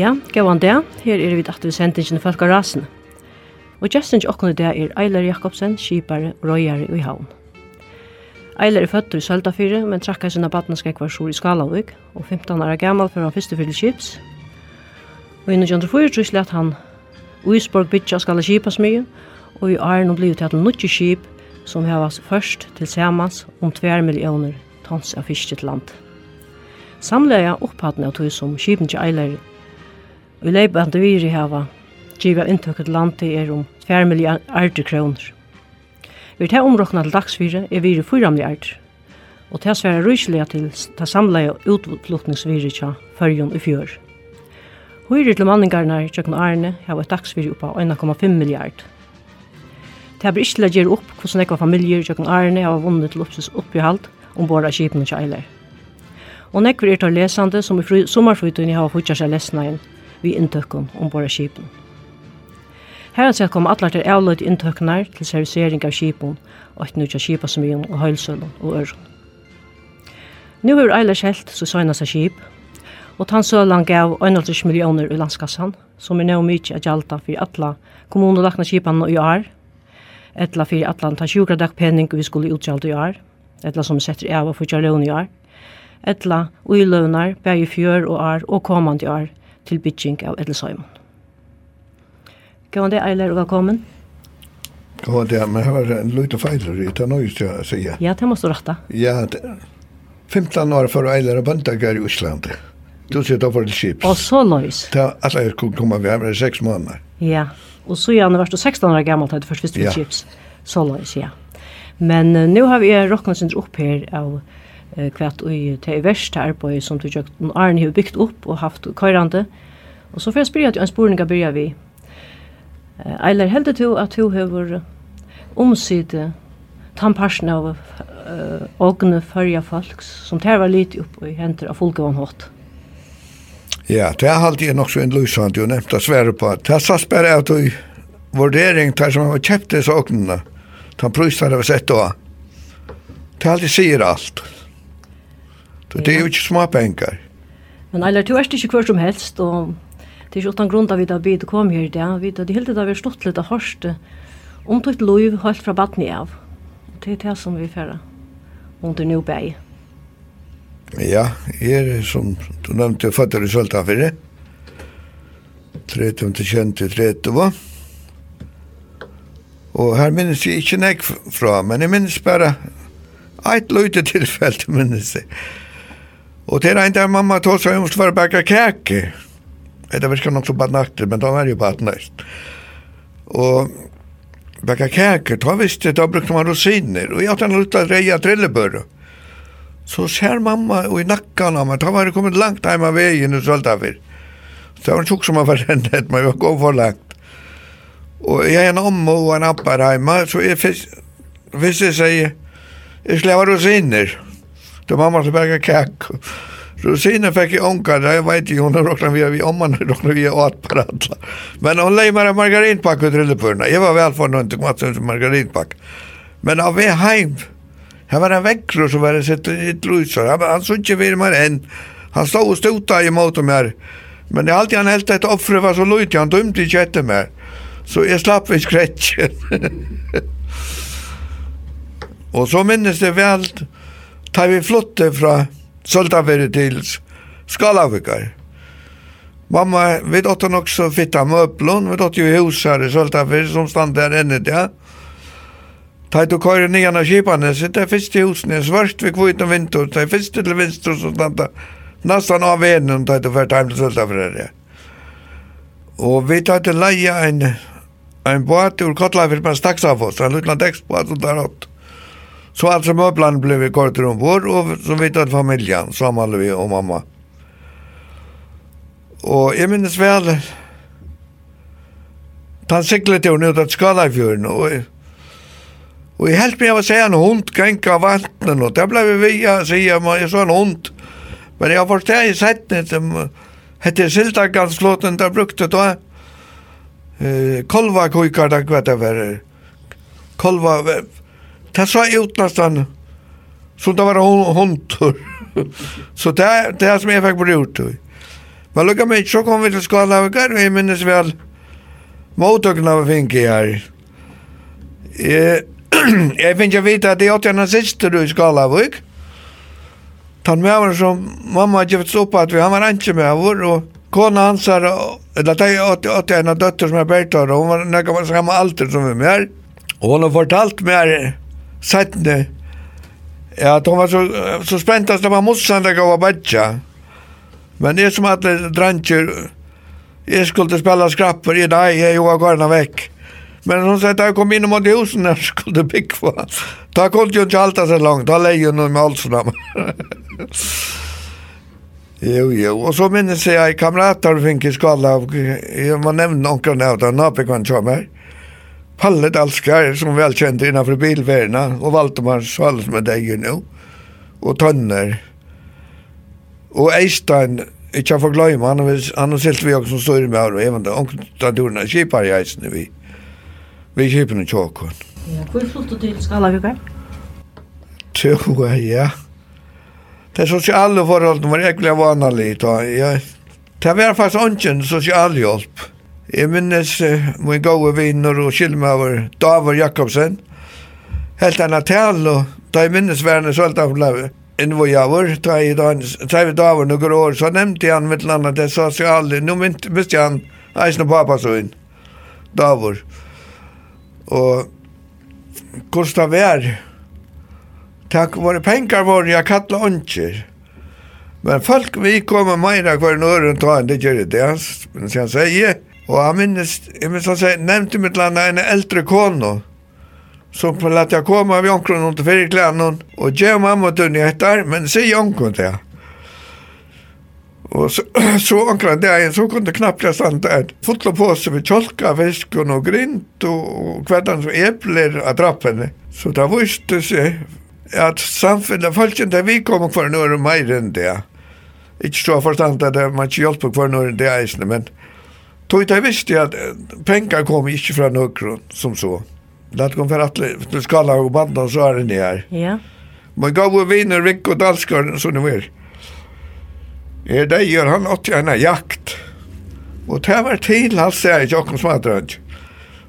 Ja, gauan det. Her er vi at vi sendt ikke folk av Rasen. Og gestin til åkken det er Eiler Jakobsen, skipare og røyare i havn. Eiler er født i Søltafyre, men trakka i sina badneskrekvar sur i Skalavik, og 15 år er gammal før han fyrste fyrir skips. Og innan 1904 trus let han Uisborg bytja skala skipas mye, og i åren blivit til at nutje skip som hevas først til samans om 2 millioner tons av fisk til land. Samlega opphattene av tog som skipen til Eiler Vi leip i leipande viri hava givet inntøkket land til er om 4 milliarder kroner. Vi tar områkna til dagsvire er viri 4 milliarder, og det sværer ryselig til ta samleie utflutningsvire tja fyrjon i fjør. Høyre til manningarna i tjøkken Arne har et dagsvire oppa 1,5 milliard. Det blir ikke til å gjøre opp hvordan ekva familier i tjøkken Arne har vunnet til oppsys oppbehalt ombord av kjipen og kjeiler. Og nekver er til lesande som i sommerfrytunni har hutjar seg lesna igjen, vi inntøkken ombord av skipen. Her sett kom allar til avløyde inntøkkenar til servisering av skipen, og et nødja skipasmyen og høylsølen og øren. Nå er Eilers helt så søgnas skip, og tannsølan gav 1,5 millioner i landskassan, som er nøy mykje av gjalda fyrir atla kommunelakna skipan og i år, etla fyrir atlan ta 20 dag penning vi skulle utgjalda i år, etla som setter av og fyrir i år, etla uiløvnar, bæg i fjør og år og komandi i år, til bygging av Edelsheim. Gående Eiler og velkommen. Ja, det men här var en lite feil, det er nöjst jeg sier. Ja, det måste rätta. Ja, 15 år for Eiler og Bandagar i Osland. Du ser da for det chips. Og så nöjs. Ja, alle jag kunde komma vi har seks måneder. Ja, og så gjerne var du 16 år gammal hade först ja. skips. Så nöjs, ja. Men uh, nå har vi rocknet sin opp her av kvart i det verste arbeidet som du jo Arne har byggt opp og haft køyrande. Og så får jeg spørre at en spurning byrja vi. Eiler, helt til at du har omside tannparsen av uh, ågne førja folk som tar var lite opp og henter av folk av hatt? Ja, det er alltid nok så en lusand jo nevnt å svære på. Det er sats bare at du vurdering tar som har kjøpt disse ågnene. Tan prøysene har sett då. Det er alltid sier alt. Så det er jo ikke små penger. Men eller, du er ikke hver som helst, og det er ikke uten grunn av vi da bid kom her i dag. Vi da, det hele tatt vi stått litt av hørst, om tøyt lov holdt fra badni av. Det er det som vi færre under nå bæg. Ja, jeg er som du nevnte fattere i Søltafire. 30 til 20 30. Og her minnes jeg ikke nek fra, men jeg minnes bare et løyte tilfelle til minnes jeg. Og til en der mamma tog seg om att å baka kake. Det var ikke kanske också bara nakter, men da var jo bara näst. Og baka kake, da visste da brukte man rosiner. Og jeg hadde en luta reja trillebør. Så ser mamma og i nackan av meg, da var det kommet langt hem av veien og sålt av. Så det var en tjock som var rendet, men jeg var går for langt. Og jeg er en om og en appar hemma, så jeg visste sig, jag slävar rosiner. Det var mamma som baka kake. Rosina fick onka, da jeg vet ju hon råkade via vi omman råkade via åt parantla. Men hon lägger meg en margarinpack ut rullepurna. Jag var väl för til att som margarinpack. Men av vi heim, här var en vekkro som var sett i et lusor. Han, han såg inte vid mig än. Han stod och i emot dem här. Men det alltid han helt ett offer var så lojt, han dömde ikke etter meg. Så jeg slapp vi skretjen. och så minnes det väl, tar vi flotte från solta veri til skalavikar. Mamma, vi åtta nok så fitta møblon, vi åtta jo hus her i solta som stand der enne Ja. Ta du køyre nian av kipane, så det er fyrste husen er svart vi kvitt og vinter, det er fyrste til vinster så stand der, nastan av venen, ta du fyrt heim til solta veri. Og vi tar til leia en, en båt ur Kotlafir, men staksa av oss, en lutland ekspåt som tar åtta Så alltså möblan blev vi kort rum vår och så vi tog familjen, samman vi och mamma. Och jag minns väl han siklade till ut att skala i fjörn och och jag helt med att säga en hund gänka vattnet och det blev vi att säga man är så en hund men jag förstår i sättet som hette Sildaganslåten där brukte då eh, kolva kujkar där kvätt över kolva Det så ut nesten. Så det var hon hontor. så det er det är som jag fick brut. Men lukka meg, så kom vi til skala av och og jeg minnes vel mottagna av finke her. Jeg, jeg finner ikke vite at det åtte en syster du i skala och Tan med var som mamma hade gett opp at vi han var ikke med vår og kona hans har eller det åtte att en dotter som er Bertor och hun var nøkka var samme alder som vi med. Og hun har fortalt mig sættne, ja, de var så, så spent at det var motstander gav badja. Men jeg som alle drantjer, jeg skulle spela skrapper, i dag, jeg jo var garna vekk. Men hon sa att jag kom in mot husen när jag skulle byggva. Då kunde ju inte alltid så långt, då lägger jag nog med halsarna. Jo, jo, og så minnes jeg kamrater fikk i skala av, jeg må nevne noen av det, nå fikk han kjømme her. Palle Dalskar som välkänd innanför bilvärna och Valdemar Svalsmedägge nu och Tönner. Och Eistein, ikke får glömma, han har, han har vi också som står med och även där omkring kipar i Eisen vi. Vi kipar i Tjåkon. Ja, hur flyttade du till Skalavjukar? Tjåkon, ja. Det sociala forholdene var äckliga vanligt. Ja. Det var faktisk inte sosialhjelp. Jeg minnes uh, min gode viner og skilmaver Davor Jakobsen. Helt anna tal og da jeg minnes verden så alt av lave. involver. Da jeg da vi Davor noen år så nevnte han mitt land det sosiale. Nå miste han eisen og pappa så inn. Davor. Og hvordan det var Takk våre penger våre jeg kattla åndkjer. Men folk vi kommer meira hver nøren ta enn det gjør det, men som han sier, Og han minnes, jeg minnes han sier, nevnte mitt landa en eldre kono, som på lett jeg komme av jonkron under fyrklænen, og gjør mamma tunn i etter, men sier jonkron det. Og så, så ankra det er, så kunne knappt jeg stand der. Fotla på seg med kjolka, fisken og grint, og hverdagen som epler av trappene. Så da visste seg at samfunnet, folk der vi kom for noe mer enn det. Ikke så forstand at man ikke hjelper for noe enn det eisene, men Tog det visste att pengar kom inte från Ukron som så. Det kom för att till skala och banda så är det ni här. Ja. Men gav och vinner Rick och Dalskar som ni vill. Er det gör han åt gärna jakt. Och det var till han säger Jakobs matrönj.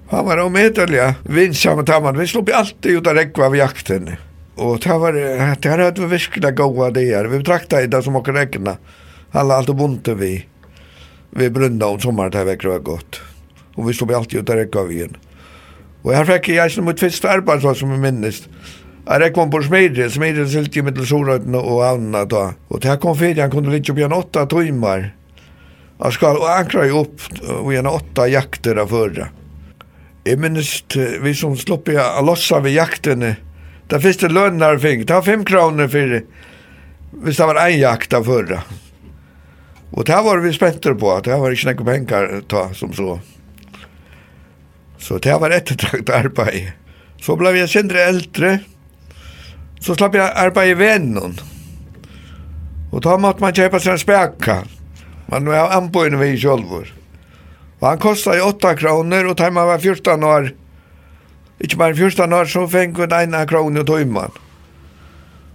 Han var omedelig vinsam och tamman. Vi slog alltid ut av rekva av jakten. Och det var det här hade vi virkelig goa det här. Vi betraktade det som åker räkna. Alla allt och bunte vi vi brunda om sommaren här veckor var godt. Och vi stod alltid ut där räcka av igen. Och här fick jag som et fyrst arbeid, som jeg minnes. Jag räckte på Smedre, Smedre silt ju mittel Sorøyden och Anna då. Och det här kom fyrir, han kunde litt upp igen åtta timmar. Han skal ankra jo upp og igjen åtta jakter av förra. Jeg minnes vi som slopp jag lossa vi jaktene. Där finns det lönar fink. Det var fem kronor för det. Visst det var en jakt av förra. Och det var vi spenter på, att det var ikke noen penger ta som så. Så det var ett arbeid. Så blev jag sindre eldre, Så slapp jeg arbeid i vennen. Och da måtte man kjøpe seg en spekka. Man var anbojande vid kjølvor. Og han kostet 8 kronor och da man var 14 år. Inte bara 14 år så fängde en ena kronor tog man.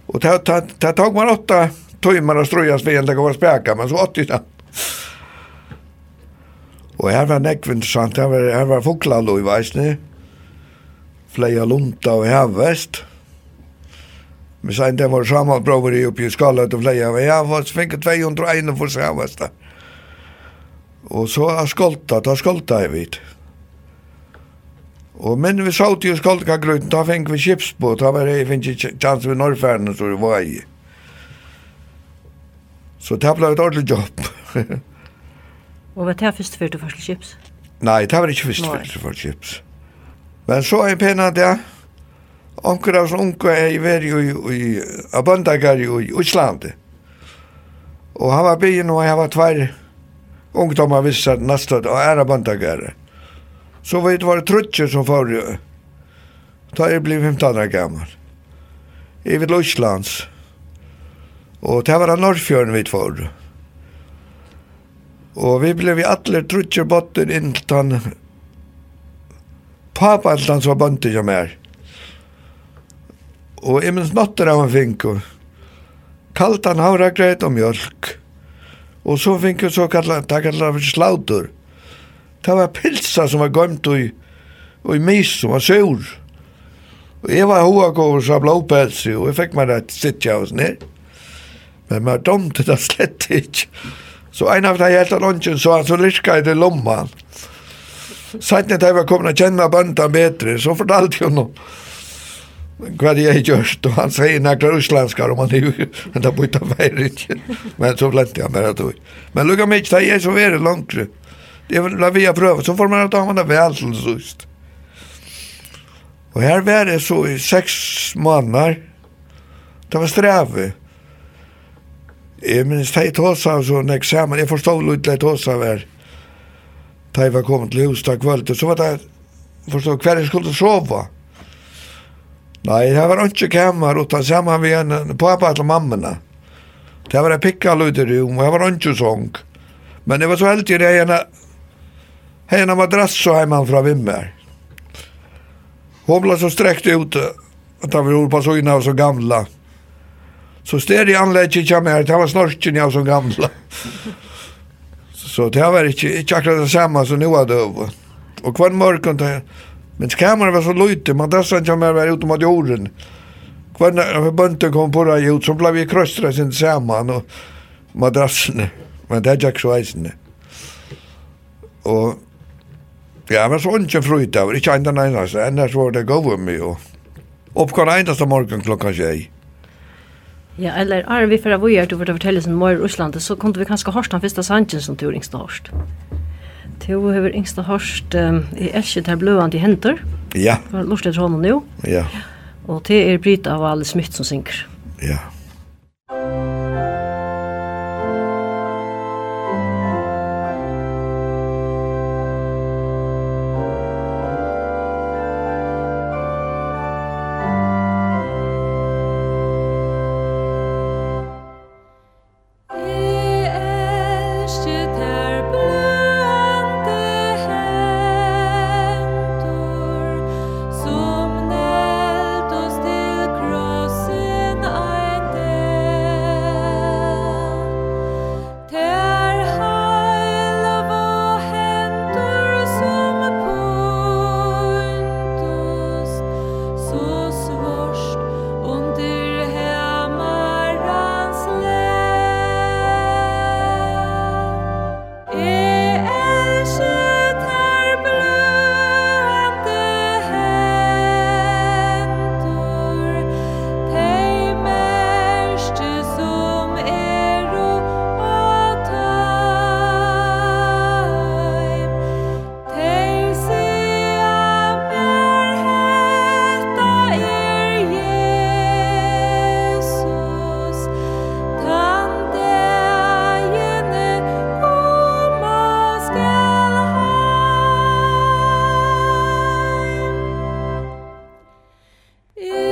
Och då tog man åtta tøymer og strøyas ved en det går å speka, men så åtti det. Og her var nekv interessant, her var, her var foklallu i veisne, fleia lunta og hevest. Men sen det var samme brover i oppi i skallet og fleia, men jeg var svinket 201 for seg hevest. Og så har skolta, da skolta jeg vidt. Og men vi sa til skolta grøten, da fink vi kipsbåt, da var jeg fink chans vi norrfærden, så det var jeg. Så det ble et ordentlig jobb. og var det først før du først chips? Nei, det var ikke først før du først chips. Men så er jeg pena det. Onker av unge er i veri i, i Abundagari i Utslandet. Og han var byen og jeg var tvær ungdommer visst at nastet og er Abundagari. Så vi var det trutje som forrige. Da er jeg blitt 15 år gammel. I vil Utslands. Og det var av Norrfjøren vi tfor. Og vi blev vi alle trutje botten inntan papaltan som var bonte som er. Og jeg minns notter av han fink og kalt han havra greit og mjölk. Og så fink jeg så kalla, det kalla for slautur. Det var pilsa som var gømt og i, og i mis som var sur. Og jeg var hoa gåver som blåpelsi og jeg fikk meg rett sittja hos nere. Men man dømte det slett ikke. Så en av de hjelta lunchen så han så lirka i det lomman. Sett når jeg var kommet å kjenne bønda bedre, så fortalte hun honom. hva det jeg gjort, og han sier nekla uslandskar, om han er jo, men det bytta veier ikke. Men så flente han bare tog. Men lukka mig ikke, det er så veri langt. Det er la vi prøve, så får man ta henne vel til sust. Og her var det så i seks måneder, det var strevet. Jeg minns teg tåsa så nek eksamen, jeg forstod litt teg tåsa hver teg var kommet til hus da kvöld, så var det forstod hver jeg skulle sova. Nei, det var ikke kammer utan saman vi en pappa til mammena. Det var en pikka lyd i rum, og det var ikke sång. Men det var så heldig det ene henne madrass og heimann fra Vimmer. Hon ble så strekt ut, at han var på så innan så gamla. Mm Så steg i anlegget ikke mer, det var snorken jeg som gamla. Så det var ikke, ikke akkurat det samme som nå hadde over. Og hver morgen, det, men kameran var så lite, man dessan ikke mer var ute mot jorden. Hver bønten kom på det ut, så ble vi krøstra sin sammen og madrassene. Men det er ikke så eisende. Og ja, men så ikke frøyt av, ikke enda nærmest, enda så var det gode med. Og oppkvar endaste morgen klokka tjei. Ja, eller er vi fra vi er til å fortelle mor i Russland så kunne vi kanskje hørst den første sangen som du yngste hørst. Du har yngste hørst um, i Elskje til bløvende i henter. Ja. Lort etter hånden nå. Ja. Og det er Brita av alle smitt som synker. Ja. Ja. Yeah.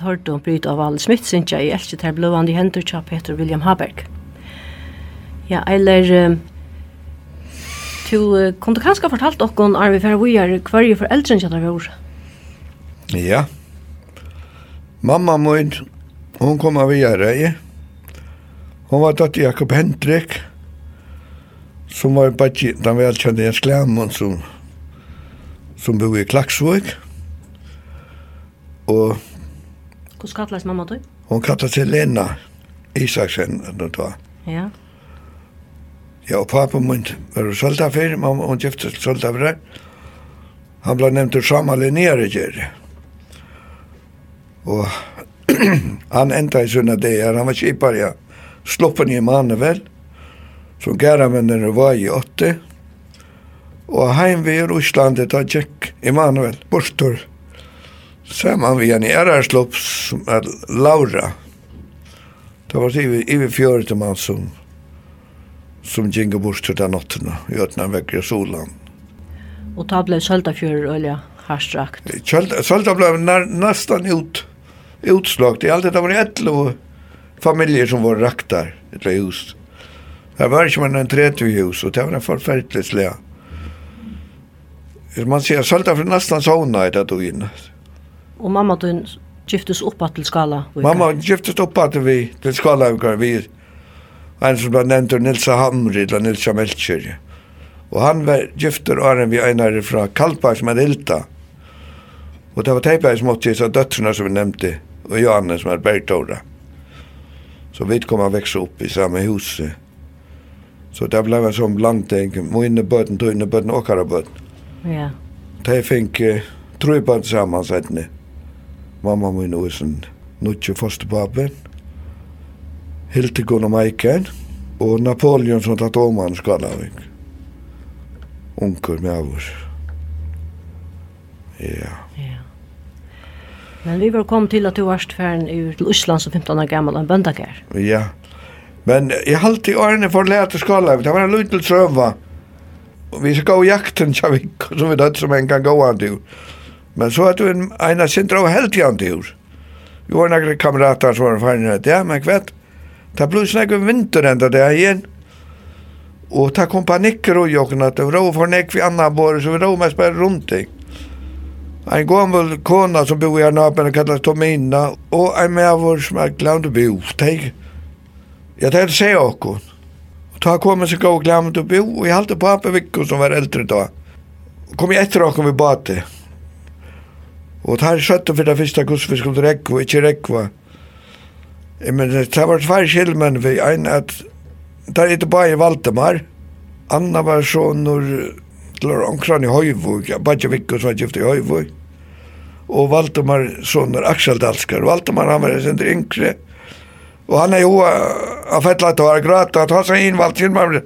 vid hørt om bryt av alle jeg, i elskje ter blåvande hendur til Peter William Haberg. Ja, eller... Du kunne du kanskje fortalt okkon, Arvi Fervujar, hver jo foreldren kjenner vi år? Ja. Mamma min, hon kom av i reie. Hon var datt Jakob Hendrik, som var bare den velkjente Jens Klemon, som, som bor i Klaksvøk. Og Hvordan kallast mamma du? Hon kallas til Lena Isaksen, eller hva. Ja. Ja, og pappa min var solda fyrir, mamma hon gifte solda fyrir. Han ble nevnt til samme gjerri. Og han enda i sånne dager, han var kipar, ja. Sloppen i mannen vel, som gæramennene var i åtte. Og heim vi i Russlandet, da gikk Emanuel Bortor, Saman vi en ärarslopp som er Laura. Det var i vi fjörde man som som ginge bort til den natten i ötna väcker i solan. Och ta blev Söltafjörd olja harstrakt. Sölda blev nästan ut, utslagt. Det, allt det var ett och familjer som var raktar ett hus. Det var ikke mer enn 30 hus og det var en forferdelig slä. Man ser Sölda för nästan såna i det då inne. Og mamma du giftes oppa til skala. Mamma giftes oppa til vi, til skala vi. En som ble nevnt Nilsa Hamri, eller Nilsa Melcher. Og han var gifter åren vi einar fra Kalpar som er Hilda. Og det var teipa som måtte gifta døttrene som vi nevnte, og Johanne som er Bertora. Så vi kom han vekse opp i samme huset. Så det ble en sånn blanding, mine bøten, tøyne bøten, åkara bøten. Ja. De fikk uh, trøybøten sammen, sættene. Ja mamma min og sin nutje fosterpapen, Hildegun og Maiken, og Napoleon som tatt åmann skalavik. Unker med avur. Ja. Ja. Men vi var kom til at du varst færen ur til Øsland som 15 år gammal og en bøndakær. Ja. Men jeg halte i årene for å lære til Det var en lytel trøva. Vi skal gå jakten, tja vi, som vi døtt som en kan gå an til. Men så hadde vi en sindra og heldig han til Vi var nokre kamerater som var ferdig rett, ja, men kvett. Det ble snakk om vinter enda det her igjen. Og ta kom panikker og jokken at det var for nekk vi anna bor, så vi rå mest bare rundt ting. En gammel kona som bor i her napen kallas Tomina, og en vår som er glemt å bo. teg. ja, det er se okkon. Og ta kom så gav glemt å bo, og jeg halte pappa Vikko som var eldre da. Kom jeg etter okkon vi bate. Og tar her søtte for det første hvordan vi skulle rekva, ikke rekva. Men det var tvær skilmen vi ein at der er det bare Valdemar, Anna var sånur til omkran i Høyvog, bare vikk og var gift i Høyvog. Og Valdemar sånur Aksel Dalskar. Valdemar han var sin yngre. Og han er jo av fettlet og har grata, at han sa innvalgt sin mamma.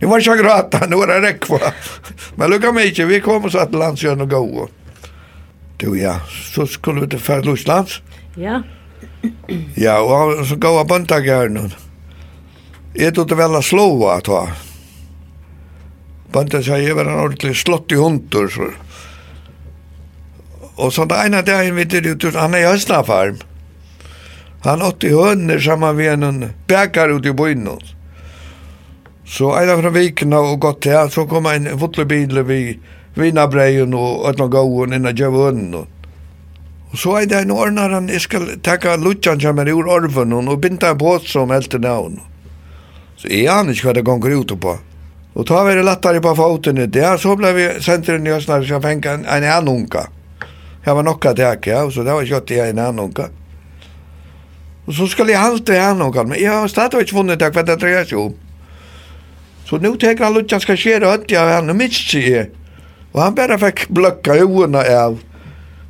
Nu var ikke grata, nu var det rekva. Men lukka mig ikke, vi kom og satt landsjøn og gå. Du ja, så skulle vi til Ferdluslands. Ja. ja, og så gav jeg bandagjerne. Jeg tog det vel å slå at hva. Bøndag sier jeg var en ordentlig slått i hundur. Så. Og så det ene dagen vi til ut, han er i Høsnafarm. Han åtte hønner sammen med en bækar ute i byen. Så en av fra vikene og gått til, så kom en fotlebil vi vinnabreien og ötna gåon inna djövun. Og så er det en ordnar han, jeg skal takka lutsjan som er ur orven og binda en båt som eldte navn. Så jeg aner ikke hva det gonger ut på. Og ta vi det lattare på foten det, ja, så ble vi senteren i Østnar som fengt en, en anunka. Jeg var nokka tak, ja, så det var kjøtt i en anunka. Og så skal jeg halte i anunka, men jeg har stadig ikke funnet det hva det dreier seg om. Så nu tenker han lutsjan skal skjere høtt, ja, han er mitt, sier jeg. Og han bare fikk bløkka huvudna av.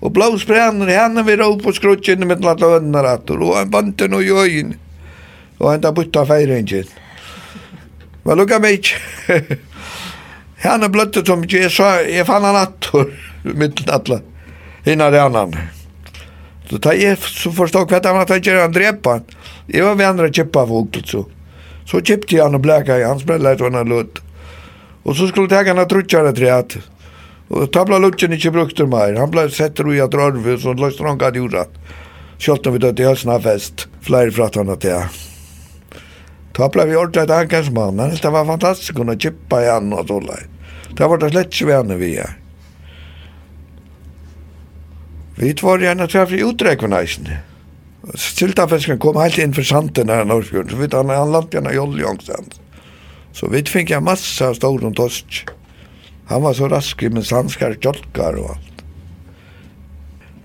Og blåsbrännare, henne vi råd på skrutchen med la lønner attor. og han bant den och jöjn. Och han där butta fejringen. Men lukka mig Han är blöttet som jeg sa, jeg fann han attor. Mitt alla. Innan det annan. Så ta jeg så forstod hva han at han gjør han drepa han. Jeg var ved andre kjippa vogtet så. Så kjippte han og blæka i hans brellet og han lutt. Og så skulle jeg ta han og trutja til Og da ble lutsjen ikke brukt til meg. Han ble sett ro i at rørve, så han løst rånka til jorda. Kjølt når vi døde i høsten av fest, flere frattene til. Da ble vi ordentlig et ankarsmann. Det var fantastisk, å kunne kippa igjen og så sånn. Det var det slett ikke venner vi er. Vi var gjerne treffet i utrekven eisen. Siltafisken kom helt inn for santen her i Norskjøren, så vi tar han landet gjerne i oljongstand. Så vi fikk en masse av stålen torsk. Han var så rask med sanskar tjolkar og alt.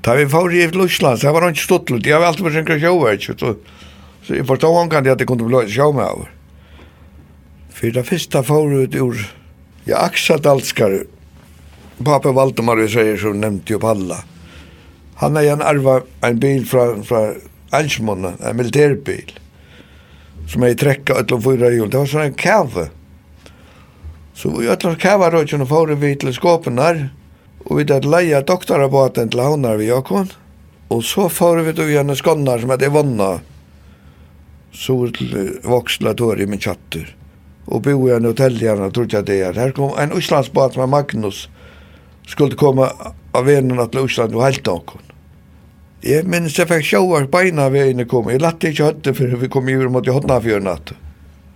Da vi får i Lusland, så var han ikke stått litt. Jeg var alltid forsøkt å sjåve, ikke? Så, så jeg forstod han kan det at jeg kunne bli sjåve med over. For det første får ut ur, Ja, aksat alskar, pappa Valdemar, vi sier, som nevnte jo Palla. Han er en arva en bil fra, fra Ansmåna, en militærbil, som er i trekka utlom fyra hjul. Det var sånn en kave. Så vi ötlar kavaröjtjen och får vi till skåpenar och vi där leia doktorabaten till havnar vi Jakon. Och så får vi då gärna skånnar som hade vonna. vanna så till voxlator i min chatter. Och bo i en hotelljärna trodde jag det är. Här kom en Islandsbåt med Magnus skulle komma av vännen till Island och helt någon. Jeg minns jeg fikk sjåvar beina ved inne kom. Jeg latte ikke høtte før vi kom i ur mot i Hotnafjøren natt.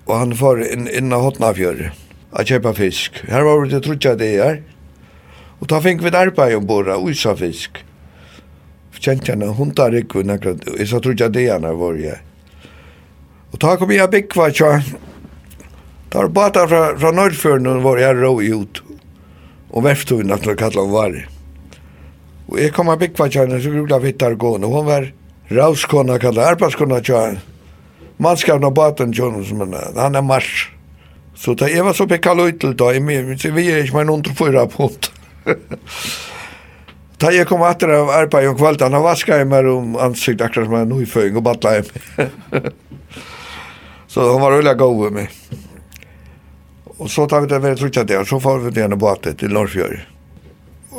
Og han får inn, inn av Hotnafjøren a kjøpa fisk. Her var vi til trutja det her. Og da fikk vi et arbeid ombord av usa fisk. Kjente henne hundar ikke, jeg sa trutja det her når var jeg. Og da kom jeg a byggva tja. Da var bata fra, fra Norrføren og var jeg rå ut. Og verftun at hun kallar hun var. Og jeg kom a byggva tja henne, så grula vittar gående. Hun var rauskona kallet, arbeidskona tja. Mannskapna baten tja som henne, han er mars. Så da jeg var så pekka løytel da, så vi er ikke med noen til fyra punkt. Da jeg kom atter av arbeid om kvaldan, han vaska jeg meg om ansikt akkurat som en nyføying og batla jeg meg. så han var veldig god med meg. Og så tar vi det veldig trutja det, og så får vi det gjerne båtet til Norsfjøy.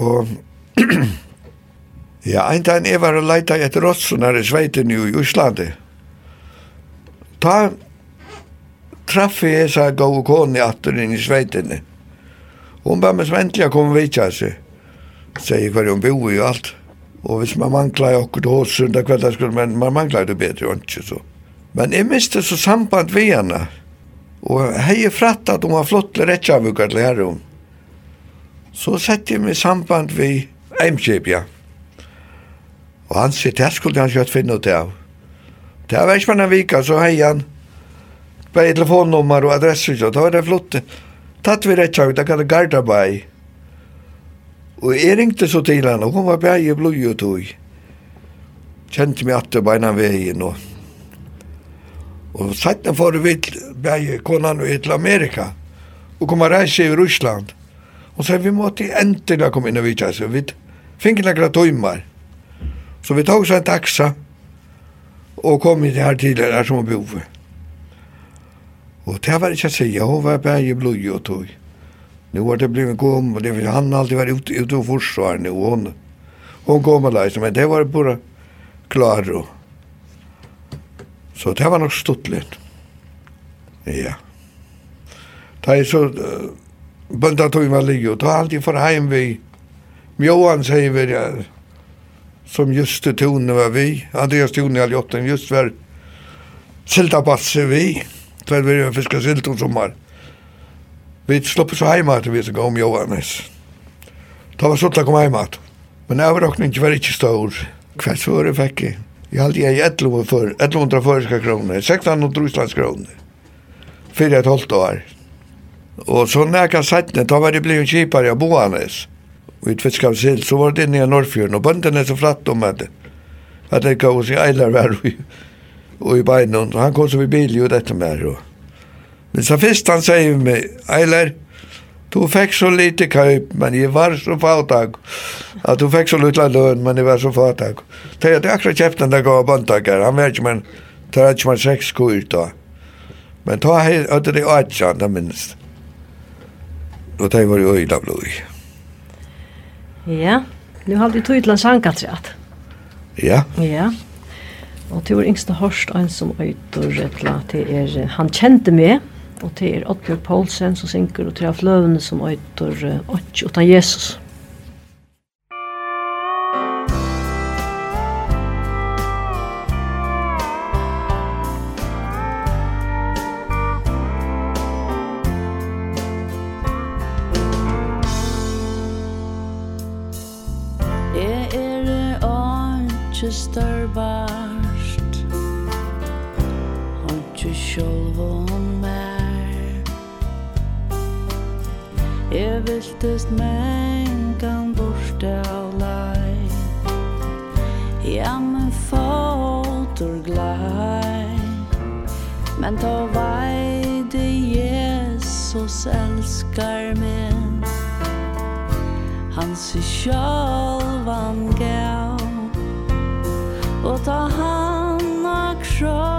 Og ja, en dag jeg var og leita etter rotsunar i Sveiten i Íslandi. Ta traff jeg hesa gau kone atter inn i sveitinni. Hon ba meg sventlig å komme vitja seg. Sier hver hun boi og alt. Og hvis man mangla i okkur hos sunda kvelda skulle men man mangla det bedre, og ikke så. Men jeg miste så samband vi henne. Og hei fratt at hun var flott til rettjavukar til herrum. Så sette jeg meg samband vi eimkjip, ja. Og han sier, det skulle han kjøtt finne ut av. Det var ikke man en vika, så hei han. Bare telefonnummer og adresse, så da var det flott. Tatt vi rett ut, da kan det Gardabai. Og jeg ringte så til henne, og hun var bare i blod og tog. Kjente meg at det var en vei nå. Og satt for vi bare konan og til Amerika. Og kom og reise i Russland. Og så vi måtte endelig komme inn og vidtja, så vi fikk noen tøymer. Så vi tog seg en taxa og kom inn her tidligere som vi bor for. Og det var ikke å si, hun var bare i blod og tog. Nå var det blivit kom, og det var han alltid var ute, ute og forsvarande, og hun, hun kom og leis, men det var bara klar og. Så det var nok stuttligt. Ja. Da jeg så, uh, bønda tog meg ligge, og ta alltid for heim vi, Mjåan sier vi, ja, som just det tonen var vi, Andreas Tone i Aljotten, just var Silda Batse vi, för vi fiskar silt om sommar. Vi slopp så hemma att vi som om Johannes. Da var sånn att komma hemma. Men överrockningen var ikke stor. Kvart så var det fikk jeg. Jeg hadde jeg 1100 for, 1100 förska kroner, 1600 Islands kroner. Fyrir et halvt år. Og så när jag satt ner, då var det blivit kipare av Boanes. Og i tvitskav silt så var det inne i Norrfjörden och bönderna så flatt om att, At det gav sig ejlar var och i beinen. og han kom så vid bil jo dette med her. Men så først han säger meg, Eiler, du fikk så lite køyp, men jeg var så fattig. At du fikk så lite løn, men jeg var så fattig. Det er akkurat kjeften der där gav bandtagar. Han vet ikke, men det er ikke man seks kur da. Men ta hade det er åtsan, det minst. Og det var ju öjda blod. Ja, nu har du tog til en hankat Ja. Ja. Og til vår yngste hørst en som øyder etla, til er, han kjente meg, og til er Oddbjørg Poulsen som synker, og til er fløvene som øyder, og til Jesus. Jeg viltest mengan borte av lei Ja, men fotor glei. Men ta vei det Jesus elskar min Han sig sjálvan gav. Og ta han a kropp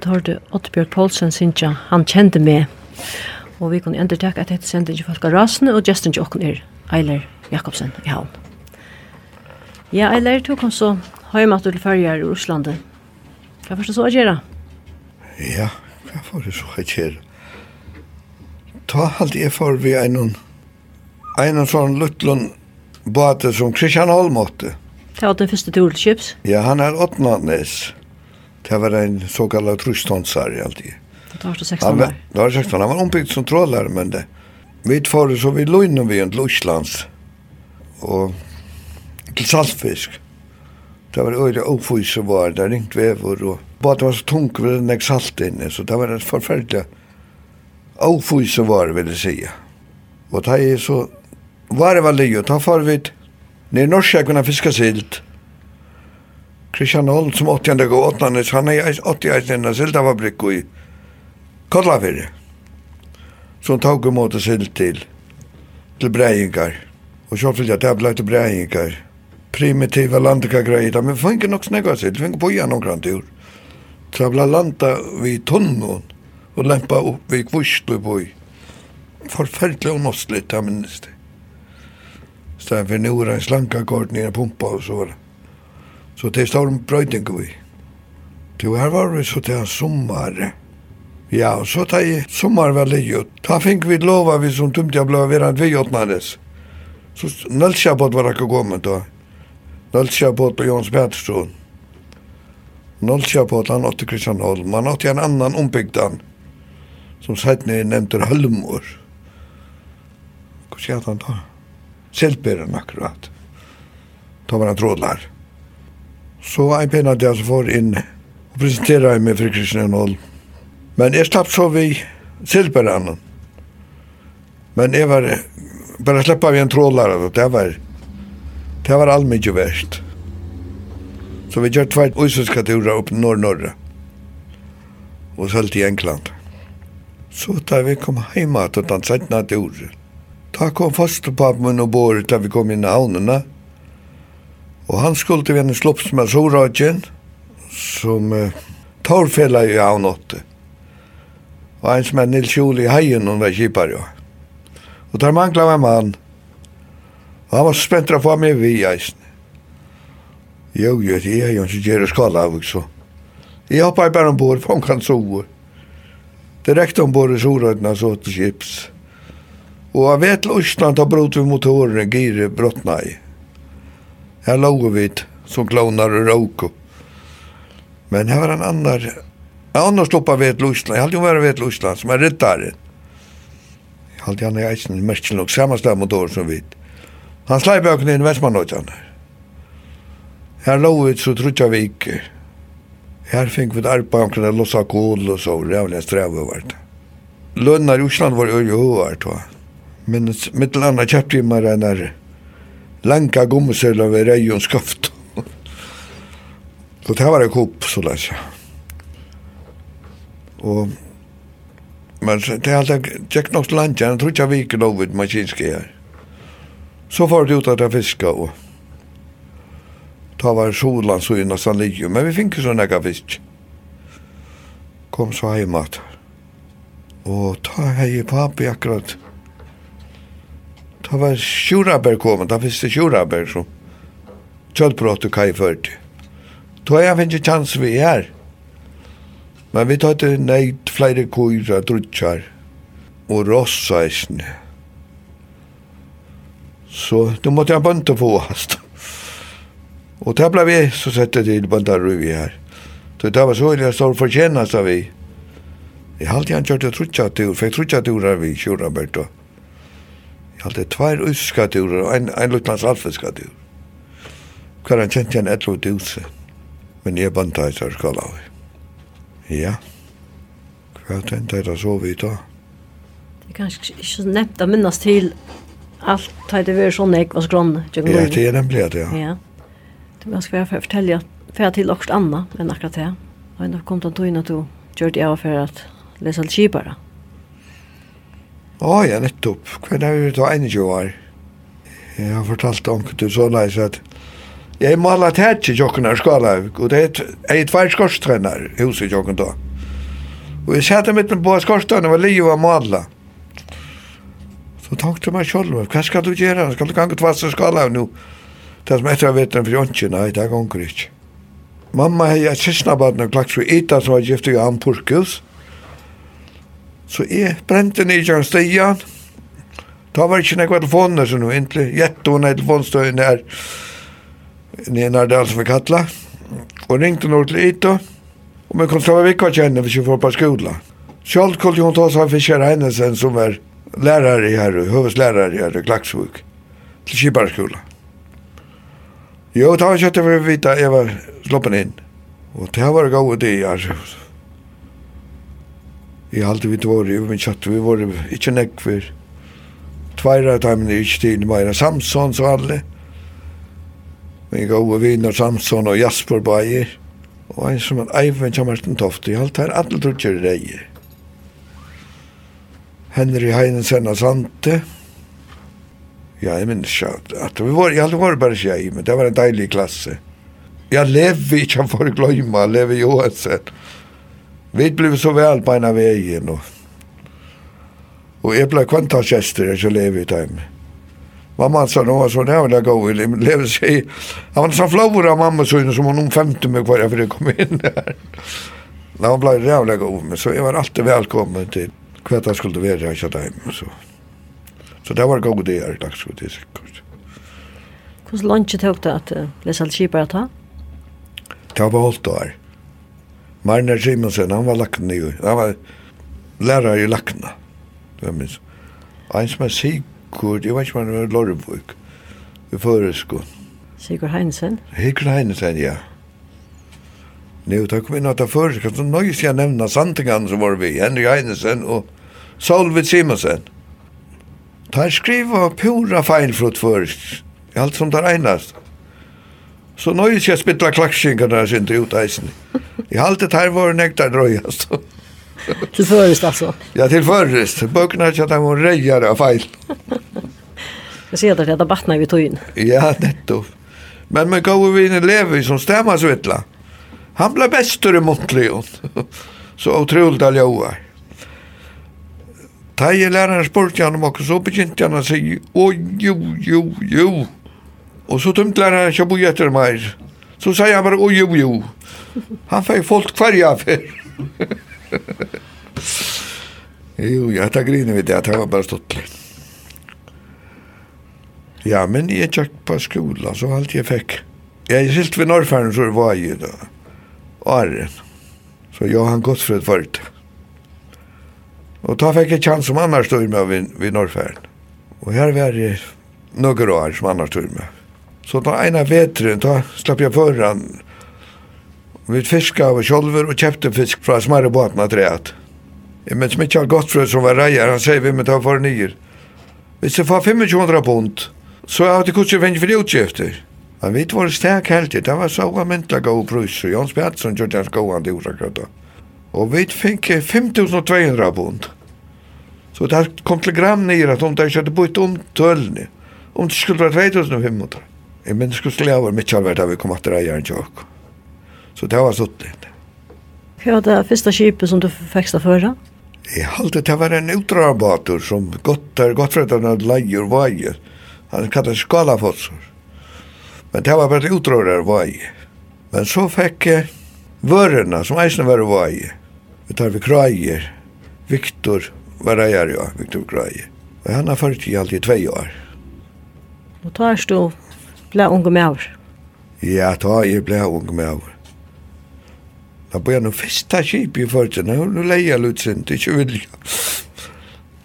Vi hørte det Ottbjørg Poulsen, Sintja, han kjente meg. Og vi kunne endre takke at dette sendte ikke folk av rasene, og gesten ikke åkken er Eiler Jakobsen i havn. Ja, Eiler, du kom så hjemme til ferger i Russlandet. Hva først så å gjøre? Ja, hva får det så å gjøre? Ta alt jeg for vi en en sånn lutlund bate som Christian Holm åtte. Ta den første tur til Kips? Ja, han er åttnadnes. Det var en så kallad trusståndsare alltid. Det var 16 år. Det var 16 år. Han var ombyggd som trådlare, men det. Vi tar så vi låg innan vi en Låslands. Och till saltfisk. Det var öre ofus som var där, ringt vävor och bara det var så tungt med den där salt inne. Så det var en förfärliga ofus som var, vill jag säga. Och det är så, var det var livet, då får vi ner norska kunna fiska silt. Christian Holm som 80 gå åt han han är 80 är den silda i Kollafjärde. Som tog emot silt til, til Brejingar. Och så fyllde til tävla til Brejingar. Primitiva landika greier, men får inte nog snägga vi får ikke boja noen grann tur. Så jag landa vid tunnån og lempa upp vid kvistuboj. Forfärligt omåstligt, jag minns det. Stämmer för nu er en slanka nere pumpa og så var det. Så det står en brøyding vi. Det her var vi så til en sommar. Ja, og så tar jeg sommar vel i ut. Da fink vi lova vi som tumt jeg ble vera en vijotnanes. Så Nølsjabot var ikke kommet da. Nølsjabot og Jons Pettersson. Nølsjabot han åtte Kristian Holm. Han åtte en annan ombygdan. Som sætne nevnte Hølmor. Hva sier han da? Selberen akkurat. Da var han trådlar. Ja Så en pena der som får inn og presenterer jeg meg for Kristian Holm. Men jeg slapp så vi silberannen. Men jeg var bara släppa av en trådlare, och det var det var allmänt ju värst. Så vi gör två uisenska turer upp norr-norra. Och så i England. Så da vi kom hem att den sättna turen. da kom fast på min och bor där vi kom in i havnene, Og han skulle til en slupps med Soragen, som uh, torfella i avnåtte. Og en som er Nils Juli i heien, hun var kipar jo. Og der mangla var mann. Og han var så spent å få med vi i eisen. Jo, jo, det er jo ikke gjerne skala av, så. Jeg hoppa i bare ombord, for han kan sove. Direkt ombord i Sorøyden, så til kips. Og av vet løsland har brot vi motorene, gire, brottna i. Her låg vi som klonar og råko. Men her var en annan... En annar stoppar vid ett Lusland. Jag hade ju varit vid som er rittaren. Jeg hade han i eisen märksen nok, samme sted mot år som vi. Han släpp öken inn i Västmanöjtan. her låg vi så trutja vi ikke. Her fink vi ett arpa omkring att lossa kål og så. Rävliga strev var det. Lønnar i Osland var jo jo huvart va. Men mittel anna köpte vi mig den lanka gommisella ved reion skaft. Så det var en kopp, så lær jeg. Og, men det er alltid, tjekk nok landet, jeg tror ikke jeg viker lov ut maskinske her. Så får det ut at jeg fiska, og ta var solan så innan sann ligger, men vi finner sånne jeg fisk. Kom så heimat. og ta hei papi akkurat, Det var Sjuraberg kommet, da finnes det Sjuraber som kjøttbrott og kaj førte. Da jeg finnes ikke chans vi her. Men vi tar til neid flere kura, drutjar og rossaisne. Så du måtte jeg bønte få hast. Og det ble vi så sette til bønta bøntaruvi her. Så det var så jeg står fortjenast av vi. Jeg halte han kjørte trutjatur, fikk trutjatur av vi, Sjuraberg da. Jeg hadde tvær utskatturer og en, en lutlands alfiskattur. Hver han kjente en etro duse. Men jeg banta i sær skala av. Ja. Hva tenkte jeg da så vidt da? Det er kanskje ikke så nept å minnes til alt tar det vært sånn jeg var skrånne. Ja, det er nemlig det, ja. Ja. Det man skal være fortelle at jeg til akkurat annet enn akkurat det. Og når kom til å tog inn at du gjør det jeg var for at lese alt kjipere. Ja. Å ja, nettopp. Hva er det da 21 år? Jeg har fortalt om til så leis at jeg malet hatt i jokken her skala, og det er et tvær skorstrenner hos i jokken da. Og jeg satt mitt på skorstrenner og var livet av malet. Så tenkte jeg meg selv, hva skal du gjøre? Skal du gange tvass skala Skalaug nå? Det som etter jeg vet den for ånden, nei, det er ganger ikke. Mamma hei et sysnabadne klaks for Ita som var gift i Ampurkus, Så jeg brente ned i stian. Da var ikke noen telefoner som nå, egentlig. Gjette hun er telefonstøyen her. Nina Dahl som vi kattla. Og ringte nå til Ito. Og vi kunne slå vikva kjenne hvis vi får på skola. Sjalt kunne hun ta seg av Fischer Heinesen som er lærare her, høveslærare her i Klaksvuk. Til Kibarskola. Jo, det var ikke at jeg ville vite jeg var sloppen inn. Og det var gode det, altså i alt vi var i min chatt vi var ikke for Tveira timen er ikke til meira Samson så alle. Vi gode vinner Samson og Jasper Bayer. Og en som en Eivind Kjamerten Tofte, alt her, alle trutjer i reier. Henry Heinensen og Sante. Ja, jeg minns ikke at, at vi var, jeg hadde vært bare tjei, men det var en deilig klasse. Jeg lever ikke, han får jeg lever Johansen. Vi blev så väl på ena vägen och, och jag blev kvantarkester jag skulle leva i dem. Mamma sa nu var så jag gå i lever sig. Han var så flora mamma så som hon om omfemte mig kvar för det kom in där. När hon blev jävla god men så jag var alltid välkommen till kvart jag skulle vara i time så. Så det var god det är tack så det är Hur långt tog det att läsa allt skipar att ha? Det var hållt år. Marner Simonsen, han var lakna i, han var lærare i lakkena, jeg minns. En som er Sigurd, jeg vet ikke om han var Lorvøk, i Føresko. Sigurd Heinesen? Sigurd Heinesen, ja. Nå, takk vi nå til Føresko, så nå skal jeg nevna Santingan som var vi, Henrik Heinesen og Solvid Simonsen. Ta skriva pura feil først, alt som tar einast. Så nu jeg spittla spela klackskinkan där synte ut isen. I haltet här var nektar drøyast. Til først, altså? Ja, til till förrest. ikke at han var reier av fejl. Jag ser at det batna vi tog inn. Ja, nettopp. Men med gode vinen Levi som stemmer stämmasvittla. Han ble bestur i Montleon. så otroligt alla år. Taje läraren spurte han om okkur, så begynte han å si, «Å, jo, jo, jo. Og så tømte han här, jag bo etter meg. Så sa han bare, oj, oj, oj. Han fikk folk kvarja för. jo, ja, tar griner vi det, att han var bare stått. litt. Ja, men jeg tjekk på skolan, så alt jeg fikk. Jeg er silt ved Norrfæren, så var jeg da. Åren. Så jag har gått för ett vart. Och ta fick jag chans som annars stod med ved, ved Norrfæren. Og her var det noen år som annars stod med. Så da ena vetren, da slapp jeg foran. Vi fiska av kjolver og kjøpte fisk fra smarre båtene treet. Jeg minns Mikael Gottfrød som var reier, han sier vi må ta for nyer. Hvis jeg får 2500 pund, så har det kutset vinn for utgifter. Men vi var stek helt det var så myntla god prus, og Jons Bjertsson gjorde hans gåan til orsakrøtta. Og vi fikk 5200 pund. Så det kom til gram nyer at hun ikke hadde bort om tølene. Om det skulle være 3500. Jeg minns skulle slå over mitt kjallverd da vi kom at det en tjokk. Så det var sånn litt. Hva var det første skipet som du fikk av før? Jeg halte det var en utrabator som gott der gottfredan av leier vaier. Han kallet skalafossor. Men det var bare utrabator vaier. Men så fikk jeg vørena som eisne var vaier. Vi tar vi krajer. Viktor var eier, ja, Viktor krajer. Og han har ført i alt i tvei år. Og tar stå ble unge med over? Ja, da jeg ble unge med over. Da ble jeg noe fyrsta kjip i fortsen, nå leier jeg er ikke vilja.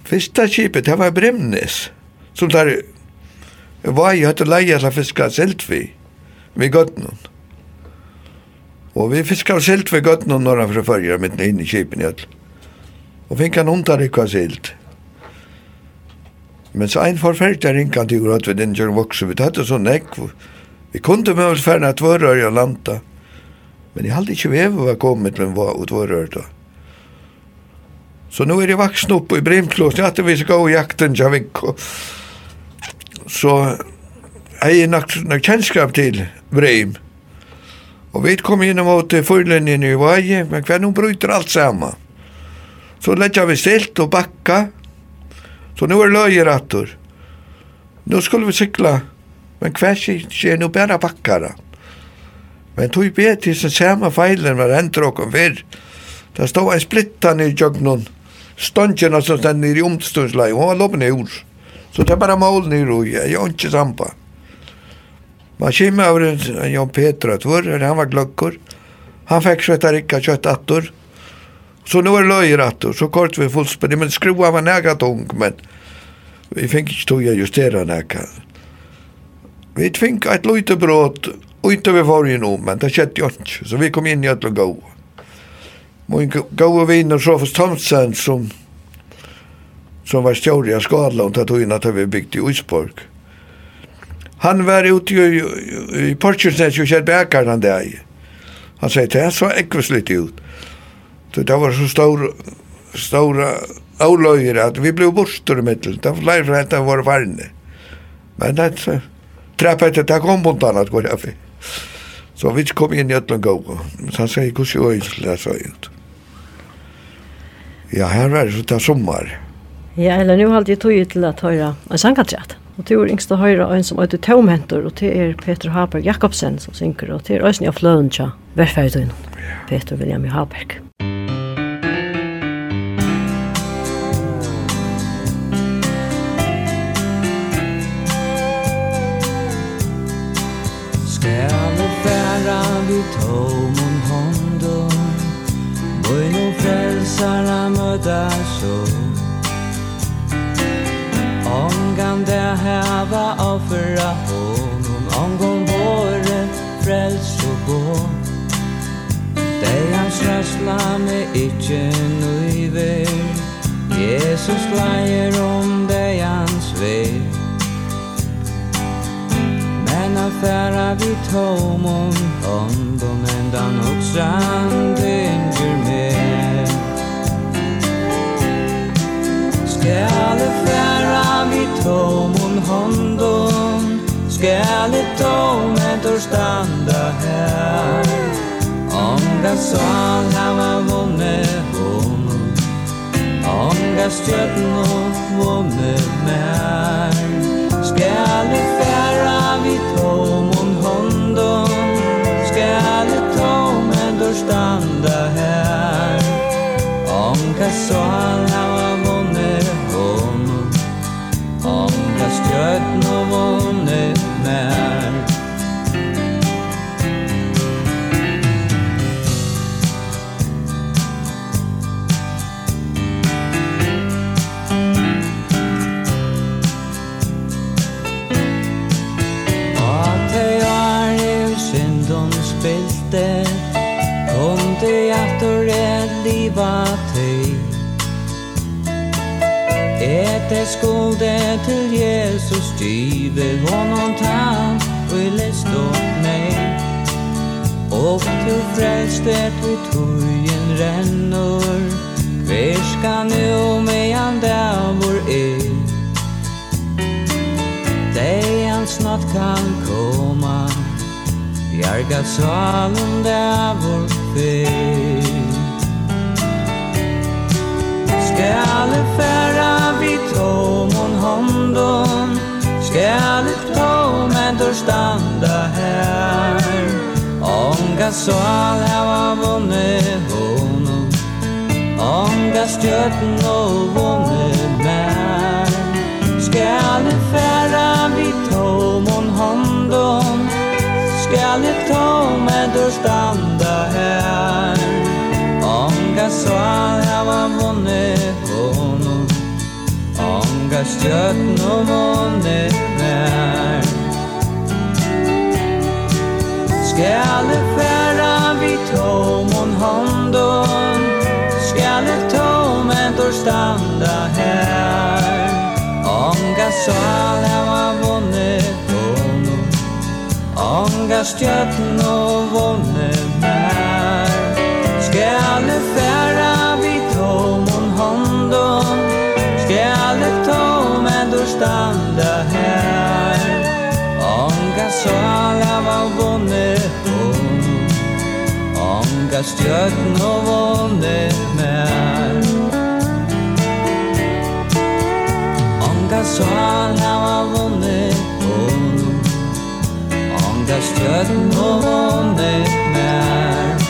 Fyrsta kjipet, det var Bremnes, som der var jeg hatt leia til fiska selt vi, vi gott noen. Og vi fiska selt vi gott noen når han fra fyrir mitt inn i kjipen i all. Og fink han hundar ikka selt. Men så ein forferdelig ringkant i grad ved den kjøren vokser. Vi tatt det sånn ekv. Vi kunne med oss færre at våre i landa. Men jeg hadde ikke vevet hva kommet til en var ut våre da. Så nu er jeg vaksen upp i Brimklås. Jeg hadde vi skal gå i jakten jag fick. Så jeg er nok, nok kjennskap til Brim. Og vi kom in mot förlänningen i Vaje. Men hver noen bryter alt sammen. Så lägger vi stilt og bakka, Så nu er löjer attor. Nu skulle vi cykla. Men hver är nu bara bakkara. Men tog be till sin samme feilen var endur tråk fyrr. Det stod en splittan i jögnon. Ståndjena som stend nir i omstundsläge. Hon var loppen i ur. Så det er bara mål nir och jeg er ikke sampa. Man kommer över en Jan Petra. Tvärr, han var glöggur. Han fekk svetta rikka kjøtt attor. Så nu er løyer löjer så kort vi fullspennig, Men skrua var nega tung, men vi fick ikke tog jeg justera nega. Vi fink et lite brot, och inte vi var ju nog, men det skjedde jo ikke, Så vi kom inn i ett gau. gå. Min goa vänner Sofus Thomsen som som var stjord i Skadland tatt innan att vi byggt i Uisborg. Han var ute i, i, i Portjusnäs och kjell han der. Han sier, det så ekvis litt ut. Så det var så stor, stora avløyer at vi blev borster i middelen. Det var flere for dette var varne. Men det så trappet etter det kom mot annet går jeg for. Så vi kom inn i Øtland Gåga. Så han sier, hvordan er det til det så ut? Ja, her var det så til sommar. Ja, eller nu har jeg tog ut til at høyre en sangatrett. Og det er yngste høyre en som heter Tomhentor, og det er Peter Haberg Jakobsen som synker, og det er Øysen i tja. hverferdøynen, Peter William Haberg. i tom om honom Böj nu frälsarna mötas så Om kan det häva offera honom Om gång våre frels og gå Dei hans rädsla me ikkje nøyver Jesus leier om færa vi tåmon Håndom ändan och stranden gör med. Skall færa vi tomon Håndom Skall ett tåmet och standa her Om det sal hava vunne honom Om det stjøtno vunne mer Skall standa her Om kassan här var vunnet honom. Om kastjöt no vunnet aldrig aftur ett liva teg. Ete skulde til Jesus Give honom tan Og i lest opp meg Og til frelste til tujen rennor Hver skal nu mejan dævor er Dei han snart kan koma Bjarga salen der vår väg Skalle färra vid tomon hondon Skalle tomen dör standa her Onga sol hava vunne honom. Onga stjötn och vunne mär Skalle färra vid tomon hondon Skalle tomen dör standa så her hava måned våno Onga stjøtno måned vær Skal det færa vi tomon håndon Skal det tomen tor standa her Onga så her var måned våno Onga stjøtno måned sal var vunne hon. Onga stjøtten og vunne mer Onga sal var vunne hon. Onga stjøtten og vunne mer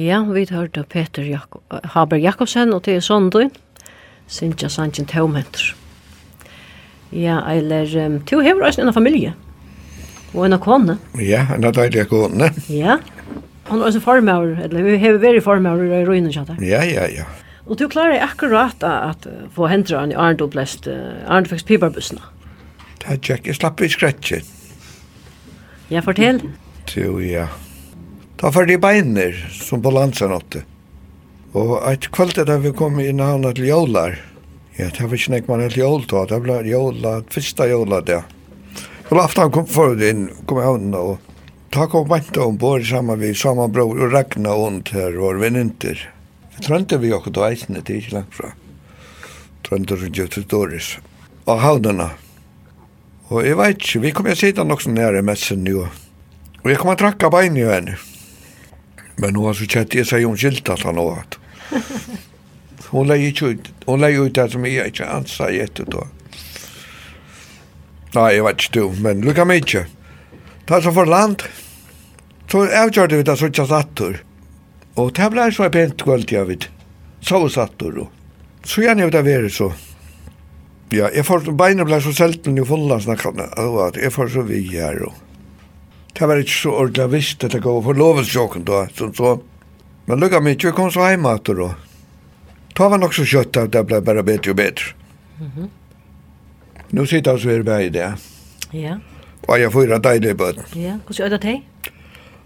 Ja, vi hørte Peter Jakob Haber Jakobsen og til Sondøy. Sintja Sanchin tøvmentur. Ja, eller um, du hever også en familie. Og en kone. Ja, en av deilige kone. Ja. Han er også formøver, eller vi hever veri formøver i røyne kjata. Ja, ja, ja. Og du klarer akkurat at få hendra han i Arndå blest, Arndå fikk piparbussene. Det er tjekk, jeg slapp i skretjen. Ja, fortell. Jo, ja. Da var det beiner som på landsanåtte. Og et kvöld da vi kom inn av til jólar. ja, det var ikke nek man helt jól da, det ble jóla, fyrsta jóla det. Og aftan kom forut inn, kom i hana, og ta kom vante om bor saman vi, saman bror, og ragna ond her, og vininter. Det trønte vi okkur da eisne, det er ikke langt fra. Trønte rundt jo til Doris. Og havnana. Og jeg veit ikke, vi kom jeg sida nok sånn her messen jo. Og jeg kom a drakka bein jo henne. Men nu har så kjett jeg seg om skilt at han og at. Hon la ju ut, hon la ut det som jag inte ansa jätte då. Nej, jag vet inte, men lucka mig inte. Ta så för land. Så avgjorde vi det så inte sattur. Och det blev så pent kvöld jag vet. Så sattur då. Så jag vi det vare så. Ja, jeg får beina blei så selten i fulla snakkane, at jeg får så vi her. Det var ikke så ordentlig visst at det går for lovelsjokken da, som så, så Men lukka mig, jag kom så heim att då. Ta var nok så kjøtt at det ble bare bedre og bedre. Mm -hmm. Nu sitter jag så bare i det. Ja. Og jeg får en deilig i. Ja, hur er det til?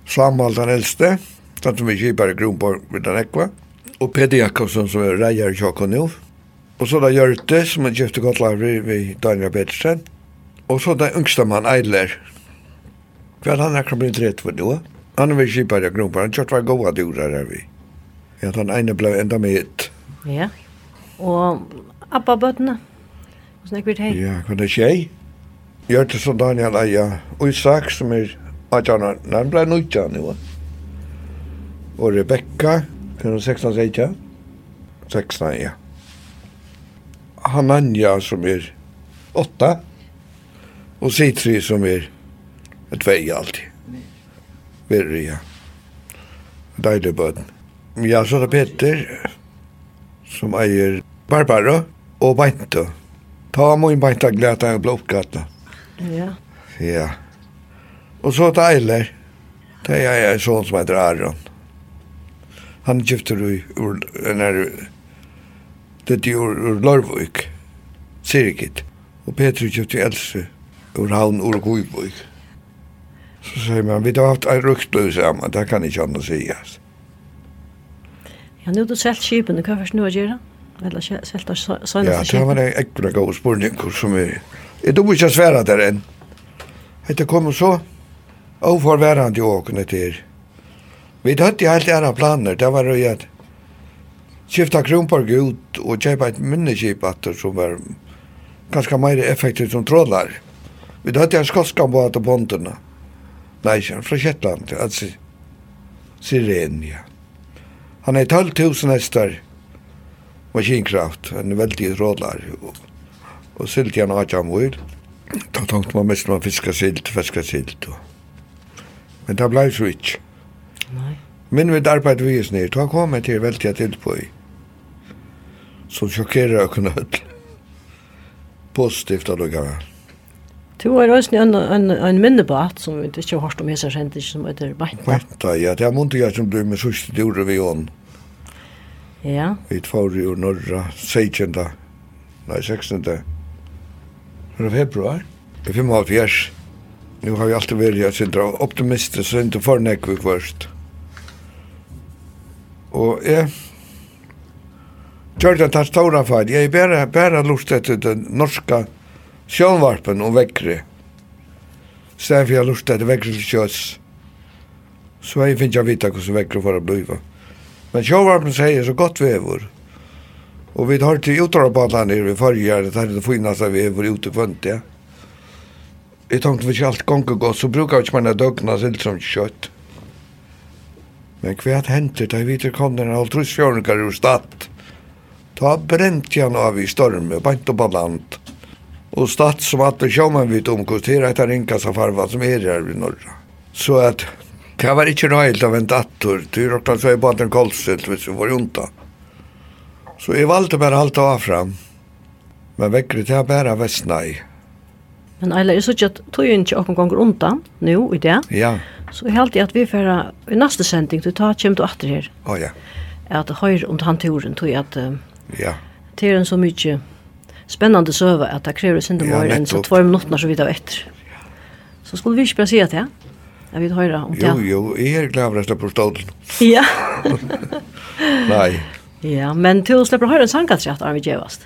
Samuel den eldste, den som vi kipar i Kronborg med den ekva. Og Peter Jakobsson som er reier i Tjockon nå. Og så där Gjørte som er kjøpte godt lavri ved Daniel Petersen. Og så där yngsta man Eidler. Kväll han är blitt rett for nå? Mm Han var skipare grumpar, han kört var gode durar där vi. Ja, den ene ble enda med hit. Ja. og appa bötna. Och snack vid hej. Ja, kan det tjej? Jag heter så Daniel Aja. i Isak som er, att han, han ble nøytja nu. Og Rebecca, kan hon 16 säga? 16, ja. Hananja som er 8. og Sitri som är 2 alltid verre, ja. Deilig bøten. Ja, så er det Peter, som eier Barbara og Beinta. Ta må inn Beinta glæta en blokkgata. Ja. Ja. Og så til Eiler. Det er jeg en sånn som heter Aron. Han kjøpte du ur, nær, det er ur, ur Lørvøk, Sirikit. Og Peter kjøpte Else ur havn ur Guivøk. Så säger man, vi har haft en ryktlöv samman, det kan inte annars sägas. Ja, nu har du svält kipen, hva först nu att göra? Eller svält av sådana Ja, det var en äckla god spurning som är... Jag tror inte jag svära där än. Det kommer så oforvärande jag åkna till. Vi hade helt andra planer, det var ju att skifta Kronborg ut och köpa ett minneskip att som var ganska mer effektivt som trådlar. Vi hade en skotska båt på ponterna. Mm nei, fra från altså, Siren, ja. Han er 12 000 hästar maskinkraft, en veldig rådlar. og, og sylt gärna att jag mår. Da tenkte man mest man fiska sylt, fiska sylt. og. Men det blei så ikke. Nei. Men vi arbeid vi just ner, då kom jag till väldigt till i. Så sjokkerer jag kunde höll. Positivt att lugga väl. Du har også en, en, en minnebat som vi ikke har hørt om hese kjent, ikke som heter Beinta. Beinta, ja. Det er munte jeg som ble med sørste dure vi ånd. Ja. Vi tvar jo norra 16. Nei, 16. Det er februar. Det er 55. Nu har vi alltid vært jeg sindra optimister, så ikke fornek vi først. Og jeg... Gjør det tatt ståra feil. Jeg er bare, bare lust etter den norska sjånvarpen og vekkri. Stedet for jeg lurte etter vekkri til kjøs. Så jeg finner ikke vite hvordan vekkere for å bli. Men sjånvarpen sier så godt vever. Og vi har til utarabatan nere i forrige, det er det finaste vever ute på ja. Jeg tenkte vi ikke alt gonger godt, så brukar vi ikke mine døgnet silt som kjøtt. Men hva hendte da vi kom den halvtrus fjørnker ur stadt? Da brent igjen av i storm, bant og på land. Og stadt som at Och statsmatten kör man vid omkostera etter ringa som farva som er her vid norra. Så at det var ikke noe helt av en dator. Det er råttan så är bare en kolstelt hvis vi var junta. Så jeg valgte bare alt av fram. Men väckret jag bara västna i. Men Ayla, jag såg at tog ju inte åkken ganger undan nå, i det. Ja. Så jeg held at vi får i neste sending, du tar kämt och åter här. Oh, ja. At höra om han turen, tog at uh, Ja. Det är en så mycket spennende søve at det krever sin om ja, enn så två minutter så vidt av etter. Så skulle vi ikke bare si at det, jeg vil høre om det. Jo, jo, jeg er glad for det på stålen. Ja. Nei. Ja, men til å slippe å høre en sangkatsrett er vi gjevast.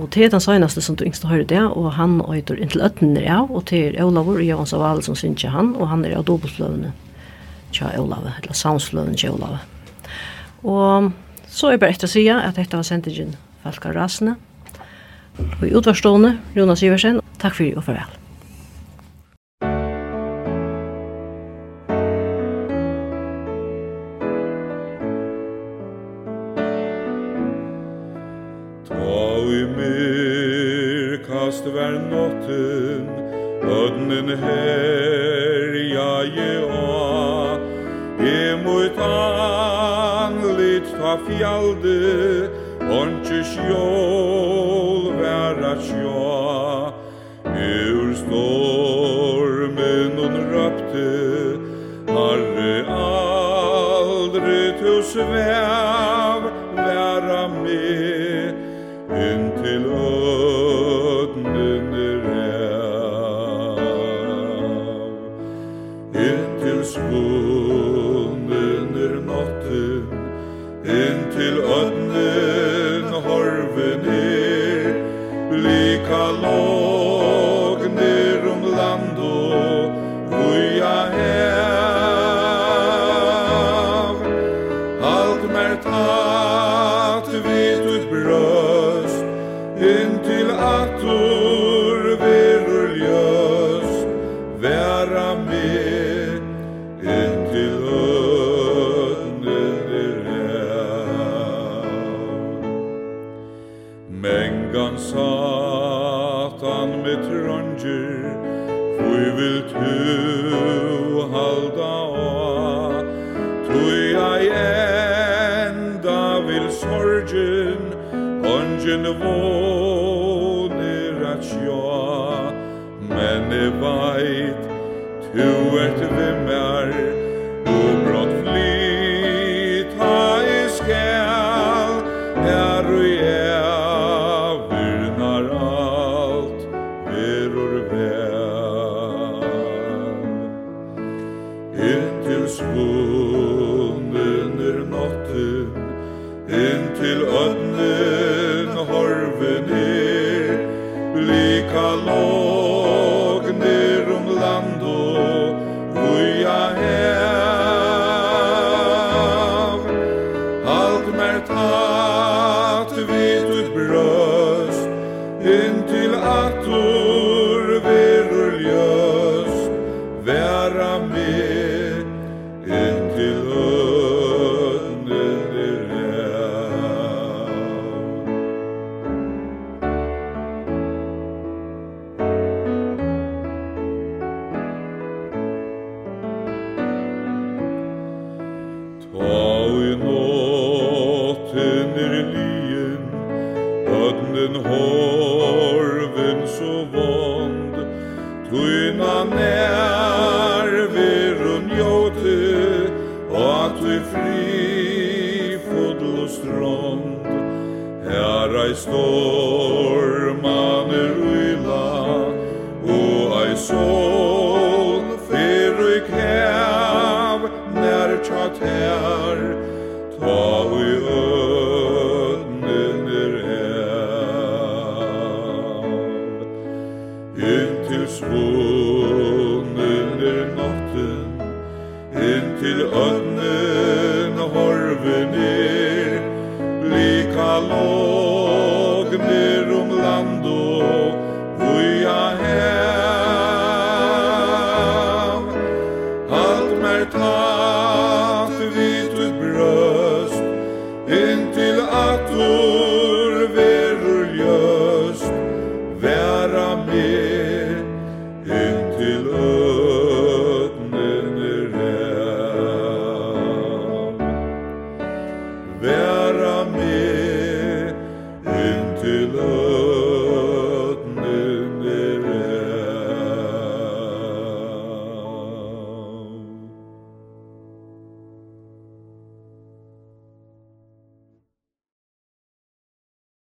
Og til den søgnaste som du yngste hører det, og han øyder inntil øtten er av, og til Olavur og Jøvans av alle som synes han, og han er av dobbeltløvene til Olavur, eller samsløvene til Olavur. Og så er bare etter å si at dette var sendt inn Falka Rasene, Og i utvarstående, Jonas Iversen, takk for og farvel. Inntil ånden horven er Lika lov. Morgen våner at sjå, men jeg veit, tu ert vim